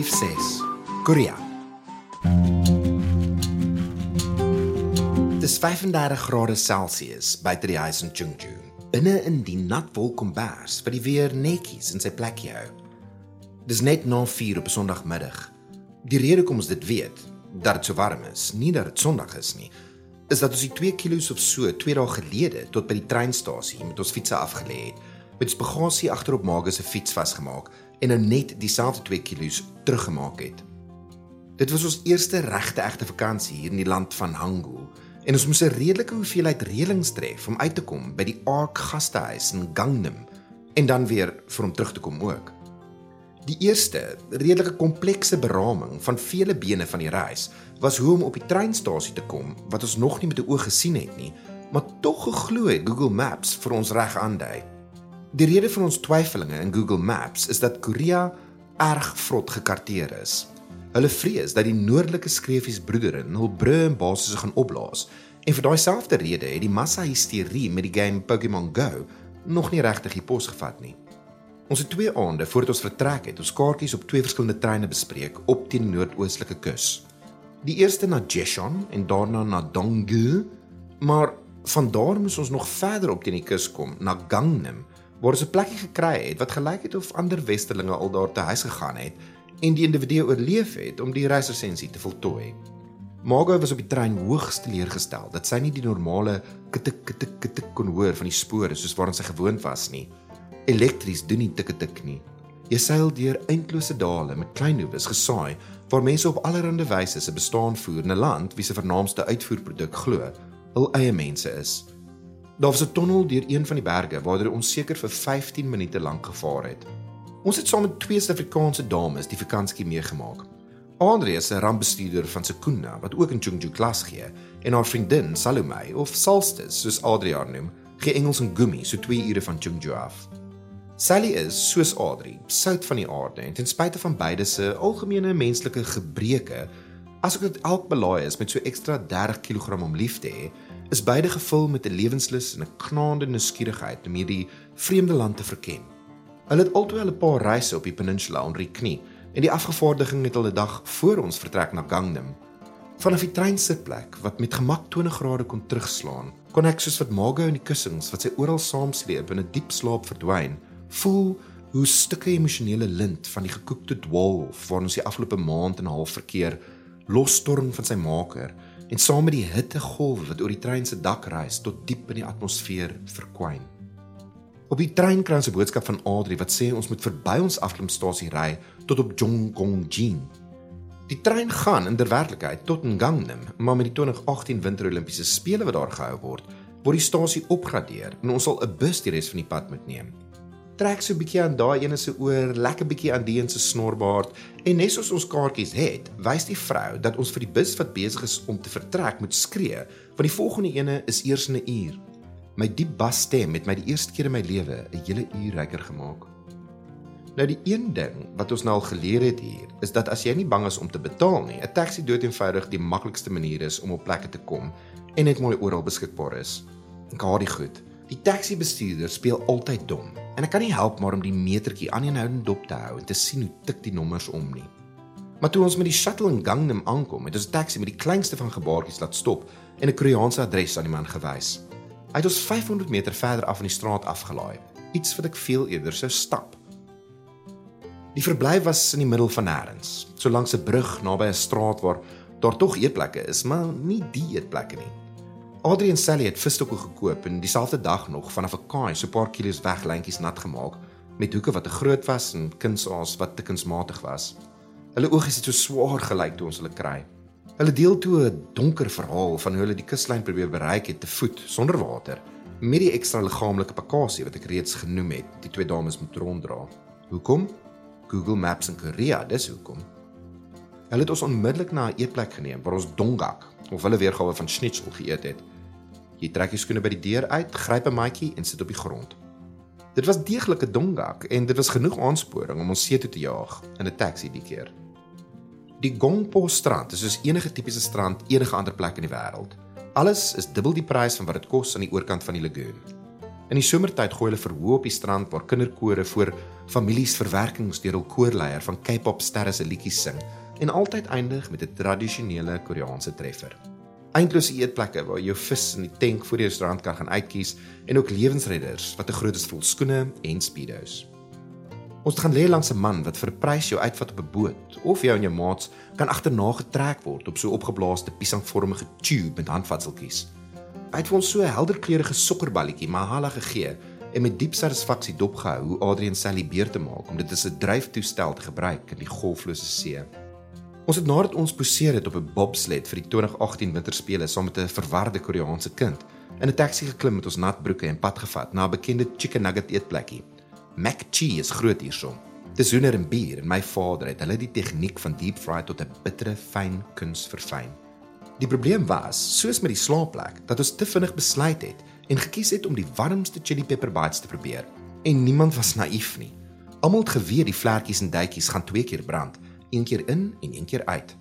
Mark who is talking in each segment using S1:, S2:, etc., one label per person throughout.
S1: Brief 6. Korea. Dis 35 grade Celsius buite die huis in Chungju. Binne in die nat wolkombers vir die weer netjies in sy plekjie hou. Dis net na 4 op 'n Sondagmiddag. Die rede kom ons dit weet dat dit so warm is, nie dat dit Sondag is nie, is dat ons die 2 kg of so 2 dae gelede tot by die treinstasie met ons fietsse afgelê het met ons bagasie agterop Maga se fiets vasgemaak en nou net dieselfde 2 kg teruggemaak het. Dit was ons eerste regte egte vakansie hier in die land van Hangul en ons moes 'n redelike hoeveelheid reëlings tref om uit te kom by die Ark gastehuis in Gangnam en dan weer vir hom terug te kom ook. Die eerste redelike komplekse beraming van vele bene van die reis was hoe om op die treinstasie te kom wat ons nog nie met 'n oog gesien het nie, maar tog geglo het Google Maps vir ons reg aandui. Die rede vir ons twyfelinge in Google Maps is dat Korea erg vrot gekarteer is. Hulle vrees dat die noordelike skreefies broederin hul brûe en basisse gaan opblaas en vir daai selfde rede het die massa hysterie met die game Pokémon Go nog nie regtig die pos gevat nie. Ons het twee aande voordat ons vertrek het, ons kaartjies op twee verskillende treine bespreek op die noordoostelike kus. Die eerste na Jecheon en daarna na Donggu, maar van daar moes ons nog verder op teen die kus kom na Gangnam waar ons 'n plekkie gekry het wat gelyk het of ander westerlinge al daar te huis gegaan het en die individu oorleef het om die reislisensie te voltooi. Margo was op die trein hoogs teleurgestel dat sy nie die normale kitik kitik kitik kon hoor van die spore soos waaraan sy gewoond was nie. Elektries doen nie tik tik nie. Jy seil deur eindelose dale met klein hoewe gesaai waar mense op allerlei wyse se bestaan voer in 'n land wie se vernaamste uitvoerproduk glo hul eie mense is. Daar was 'n tonnel deur een van die berge waar ons seker vir 15 minute lank gevaar het. Ons het saam met twee Suid-Afrikaanse dames die vakansie meegemaak. Andre is 'n rampbestuurder van Sekunda wat ook in Chungju klas gee en haar vriendin Salome of Salstis soos Adrian noem, gee Engels en Gumi so 2 ure van Chungju af. Sally is soos Adri, sout van die aarde en ten spyte van beide se algemene menslike gebreke, asook dit elk belaai is met so ekstra 30 kg om lief te hê, is beide gevul met 'n lewenslus en 'n knaande nuuskierigheid om hierdie vreemde land te verken. Hulle het altoe 'n paar reise op die peninsula onder die knie en die afgevaardiging het hulle dag voor ons vertrek na Gangnam. Vanaf die treinsitplek wat met gemak 20 grade kon terugslaan, kon ek soos wat Margo in die kussings wat sy oral saamsleep in 'n diep slaap verdwyn, voel hoe stukke emosionele lint van die gekookte dwolf waar ons die afgelope maand en 'n half verkeer losstorm van sy maker en saam met die hittegolwe wat oor die trein se dak reis tot diep in die atmosfeer verkwyn. Op die trein kry ons 'n boodskap van Adri wat sê ons moet verby ons afklimstasie ry tot op Jonggongjin. Die trein gaan in werklikheid tot Gangnam, maar met die 2018 Winter Olimpiese spele wat daar gehou word, word die stasie opgradeer en ons sal 'n bus die res van die pad moet neem trek so 'n bietjie aan daai ene se oor, lekker bietjie aan die een se snorbaard en net soos ons kaartjies het, wys die vrou dat ons vir die bus wat besig is om te vertrek moet skree, want die volgende ene is eers in 'n uur. My diep bas stem het my die eerste keer in my lewe 'n hele uur ryker gemaak. Nou die een ding wat ons nou al geleer het hier, is dat as jy nie bang is om te betaal nie, 'n taxi dood eenvoudig die maklikste manier is om op plekke te kom en net mooi oral beskikbaar is. Ek haat die goed. Die taxi bestuurder speel altyd dom en ek kan nie help maar om die metertjie aanhoudend dop te hou en te sien hoe tik die nommers om nie. Maar toe ons met die shuttle in Gangnam aankom, het ons 'n taxi met die kleinste van gebaartjies laat stop en 'n Koreaanse adres aan die man gewys. Hy het ons 500 meter verder af in die straat afgelaai, iets wat ek veel eerder sou stap. Die verblyf was in die middel van nêrens, so langs 'n brug naby 'n straat waar daar tog eetplekke is, maar nie die eetplekke nie. Adrian Sally het visstokke gekoop en dieselfde dag nog vanaf 'n kaai so 'n paar kilos weg lyntjies nat gemaak met hoeke wat te groot was en kunsaas wat te kunsmatig was. Hulle oogies het so swaar gelyk toe ons hulle kry. Hulle deel toe 'n donker verhaal van hoe hulle die kuslyn probeer bereik het te voet sonder water met die ekstra liggaamlike bagasie wat ek reeds genoem het, die twee dames moet ronddra. Hoekom? Google Maps in Korea, dis hoekom. Hulle het ons onmiddellik na 'n eetplek geneem waar ons dongak of hulle weergawe van schnitzel geëet het. Jy trek jou skoene by die deur uit, gryp 'n matjie en sit op die grond. Dit was deeglike dongak en dit was genoeg aansporing om ons see toe te jaag in 'n taxi die keer. Die Gongpo strand is soos enige tipiese strand enige ander plek in die wêreld. Alles is dubbel die prys van wat dit kos aan die oorkant van die lagoon. In die somertyd gooi hulle verhoog op die strand waar kinderkore voor families verwerkings deur hul koorleier van K-pop sterre se liedjies sing en altyd eindig met 'n tradisionele Koreaanse treffer. Eindelose eetplekke waar jy jou vis in die tank voor die restaurant kan gaan uitkies en ook lewensredders wat 'n groot is vol skoene en speedos. Ons gaan lê langs 'n man wat vir prys jou uitvat op 'n boot of jou en jou maats kan agterna getrek word op so opgeblaaste piesangvormige tube met handvatseltjies. Hy het vir ons so 'n helderkleurige sokkerballetjie mahala gegee en met diep satisfaksie dopgehou hoe Adrian Sally beer te maak om dit as 'n dryftoestel te gebruik in die golflose see. Ons het nadat ons poseer het op 'n bobsled vir die 2018 winterspele saam met 'n verwarde Koreaanse kind in 'n taxi geklim met ons nat broeke en pad gevat na 'n bekende chicken nugget eetplekkie. McChee is groot hierson. Dis hoender en bier en my vader het hulle die tegniek van deep fry tot 'n bittere fyn kuns verfyn. Die probleem was, soos met die slaapplek, dat ons te vinnig besluit het en gekies het om die warmste chili pepper bites te probeer. En niemand was naïef nie. Almal het geweet die vlekkies en duitjies gaan twee keer brand een keer in en een keer uit.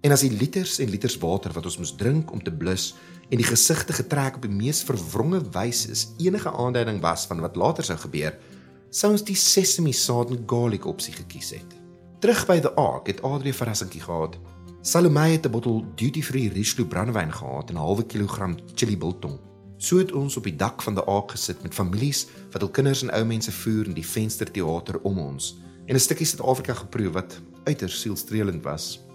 S1: En as die liters en liters water wat ons moes drink om te blus en die gesigte getrek op die mees verwronge wyse enige aanduiding was van wat later sou gebeur, sou ons die sesame saad en garlic opsie gekies het. Terug by the Ark het Adrie 'n verrassingkie gehad. Salome het 'n bottel duty-free Richelieu brandewyn gehad en 'n halwe kilogram chili biltong. So het ons op die dak van die Ark gesit met families wat hul kinders en ou mense voer in die vensterteater om ons en 'n stukkie Suid-Afrika geproe wat uiters sielstrelend was.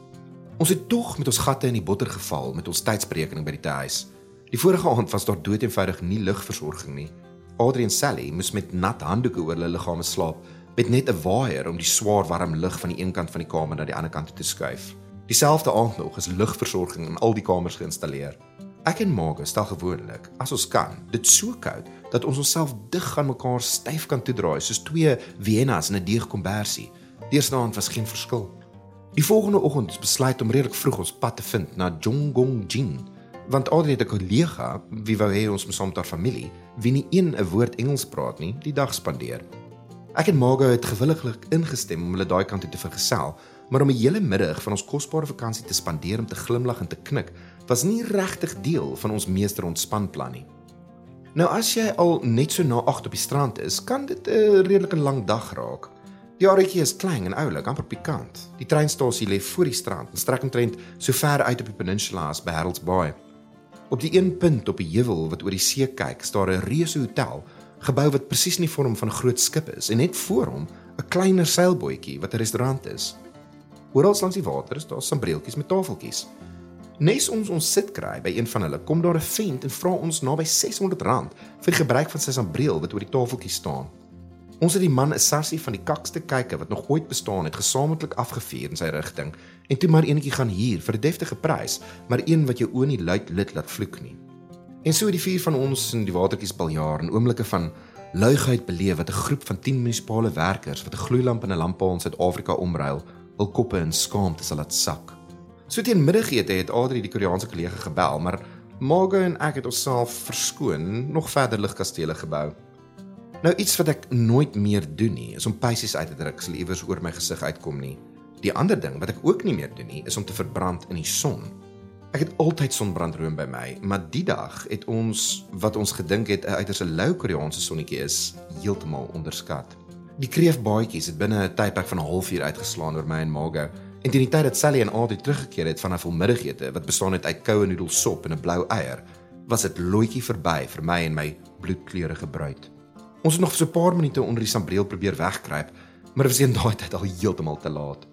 S1: Ons het tog met ons gatte in die botter geval met ons tydsberekening by die huis. Die vorige aand was daar doeteenvoudig nie lugversorging nie. Adrian en Sally moes met nat handdoeke oor hulle liggame slaap met net 'n waaier om die swaar warm lug van die een kant van die kamer na die ander kant te skuif. Dieselfde aand nog is lugversorging in al die kamers geïnstalleer. Ek en Margo stel gewoonlik, as ons kan, dit so koud dat ons onsself dig aan mekaar styf kan toedraai soos twee Viennas in 'n deegkombersie Deerstaan was geen verskil. Die volgende oggend besluit om redelik vroeg ons pad te vind na Jonggongjin, want Adri het 'n kollega wie wou hê ons moet saam met haar familie, wie nie een 'n woord Engels praat nie, die dag spandeer. Ek en Margo het gewilliglik ingestem om hulle daai kant toe te vergesel, maar om 'n hele middag van ons kosbare vakansie te spandeer om te glimlag en te knik, was nie regtig deel van ons meester ontspanplan nie. Nou as jy al net so na 8 op die strand is, kan dit 'n redelike lang dag raak. Die aretjie is klein en oulik, amper pikant. Die treinstasie lê voor die strand en strek omtrent so ver uit op die peninsula as by Harold's Bay. Op die een punt op die heuwel wat oor die see kyk, staan 'n reuse hotel, gebou wat presies in die vorm van 'n groot skip is en net voor hom 'n kleiner seilbootjie wat 'n restaurant is. Oral langs die water is daar sambreeltjies met tafeltjies. Nes ons ons sit kry by een van hulle, kom daar 'n vent en vra ons naby R600 vir die gebruik van sy sambreel wat oor die tafeltjie staan. Ons het die man 'n sarsie van die kakste kyker wat nog ooit bestaan het gesamentlik afgevuur in sy rigting en toe maar enetjie gaan huur vir 'n deftige prys, maar een wat jou oë nie luid lid laat vloek nie. En so het die vier van ons in die watertjies baljaar en oomblikke van luigheid beleef wat 'n groep van 10 munisipale werkers wat 'n gloeilamp in 'n lamppaal in Suid-Afrika omruil, hul koppe in skaamte sal laat sak. So teen middagete het Adri die Koreaanse kollega gebel, maar Margo en ek het onsself verskoon nog verder ligkastele gebou. Nou iets wat ek nooit meer doen nie, is om pysies uit te druk sal iewers oor my gesig uitkom nie. Die ander ding wat ek ook nie meer doen nie, is om te verbrand in die son. Ek het altyd sonbrandroom by my, maar die dag het ons wat ons gedink het 'n uiters 'n lou Koreaanse sonnetjie is, heeltemal onderskat. Die kreefbaadjies het binne 'n tydperk van 'n halfuur uitgeslaan oor my en Margo. En teen die tyd dat Sally en Audrey teruggekeer het van 'n volmiddagete wat bestaan uit koue noedelsop en 'n blou eier, was dit loetjie verby vir my en my bloedkleurige bruid. Ons het nog vir so 'n paar minute onder die sambreel probeer wegkruip, maar dit was in daai tyd al heeltemal te laat.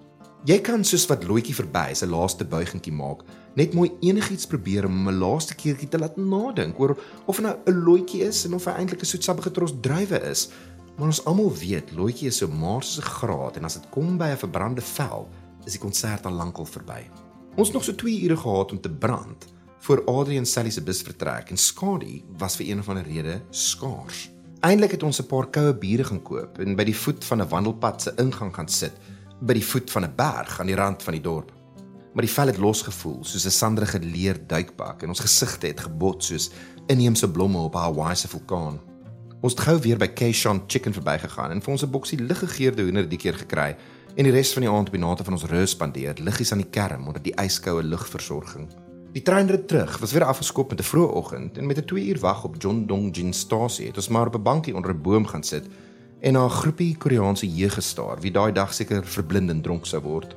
S1: Jy kan soos wat loetjie verby sy laaste buigingkie maak, net mooi enigiets probeer om 'n laaste keertjie te laat nadink oor of nou 'n loetjie is en of hy eintlik 'n soetsappige tros druiwe is. Maar ons almal weet loetjie is so maar so 'n graad en as dit kom by 'n verbrande vel, is die konsert al lankal verby. Ons nog so 2 ure gehad om te brand voor Adrian Sally se bus vertrek en Skadi was vir een of ander rede skaars. Eindelik het ons 'n paar koue biere gaan koop en by die voet van 'n wandelpad se ingang gaan sit, by die voet van 'n berg aan die rand van die dorp. Maar die vel het losgevoel soos 'n sanderige leer duikbak en ons gesigte het gebot soos inheemse blomme op 'n Hawaiise vulkaan. Ons het gou weer by Keishan Chicken verbygegaan en vir ons 'n boksie liggegeurde hoender die keer gekry en die res van die aand op die nate van ons rus spandeer, liggies aan die kerm onder die yskoue lugversorging. Die treinrit terug was weer afgeskop met 'n vroeë oggend en met 'n 2 uur wag op John Dong Jin stasie het ons maar op 'n bankie onder 'n boom gaan sit en na 'n groepie Koreaanse jeug gestaar wie daai dag seker verblindend dronk sou word.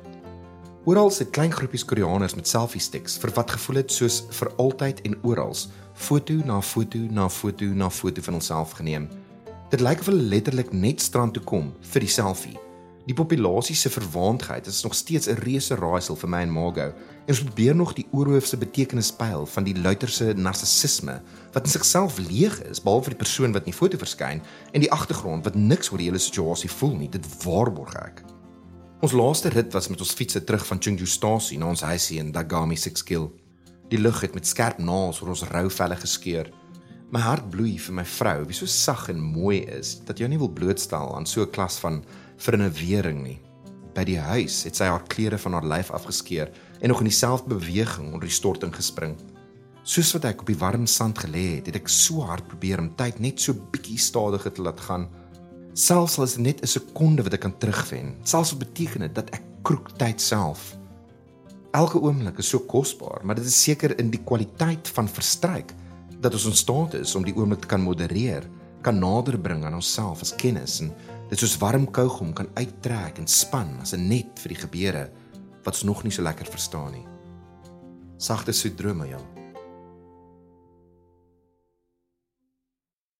S1: Oral sit klein groepies Koreaners met selfie sticks vir wat gevoel het soos vir altyd en oral foto na foto na foto na foto van homself geneem. Dit lyk of hulle letterlik net strand toe kom vir die selfie. Die populasie se verwaandheid is nog steeds 'n reuse raaisel vir my en Margo. En ons probeer nog die oorhoofse betekenis pyl van die luiterse narcissisme wat in sigself leeg is behalwe vir die persoon wat in die foto verskyn en die agtergrond wat niks oor die hele situasie voel nie. Dit waarborg ek. Ons laaste rit was met ons fietsse terug van Chungju-stasie na ons huisie in Dagami 6 Kill. Die lug het met skerp naels oor ons rou velle geskeur. My hart bloei vir my vrou, wie so sag en mooi is dat jy nie wil blootstel aan so 'n klas van vir 'n wering nie. By die huis het sy haar klere van haar lyf afgeskeer en nog in dieselfde beweging onder die storting gespring. Soos wat ek op die warm sand gelê het, het ek so hard probeer om tyd net so bietjie stadiger te laat gaan. Selfs al is dit net 'n sekonde wat ek kan terugwen, selfs al beteken dit dat ek kroek tyd self. Elke oomblik is so kosbaar, maar dit is seker in die kwaliteit van verstryk dat ons in staat is om die oomblik te kan modereer, kan nader bring aan onsself as kennis en dit soos warm kougom kan uittrek en span as 'n net vir die gebeure wat ons nog nie so lekker verstaan nie. Sagte soet drome, jong.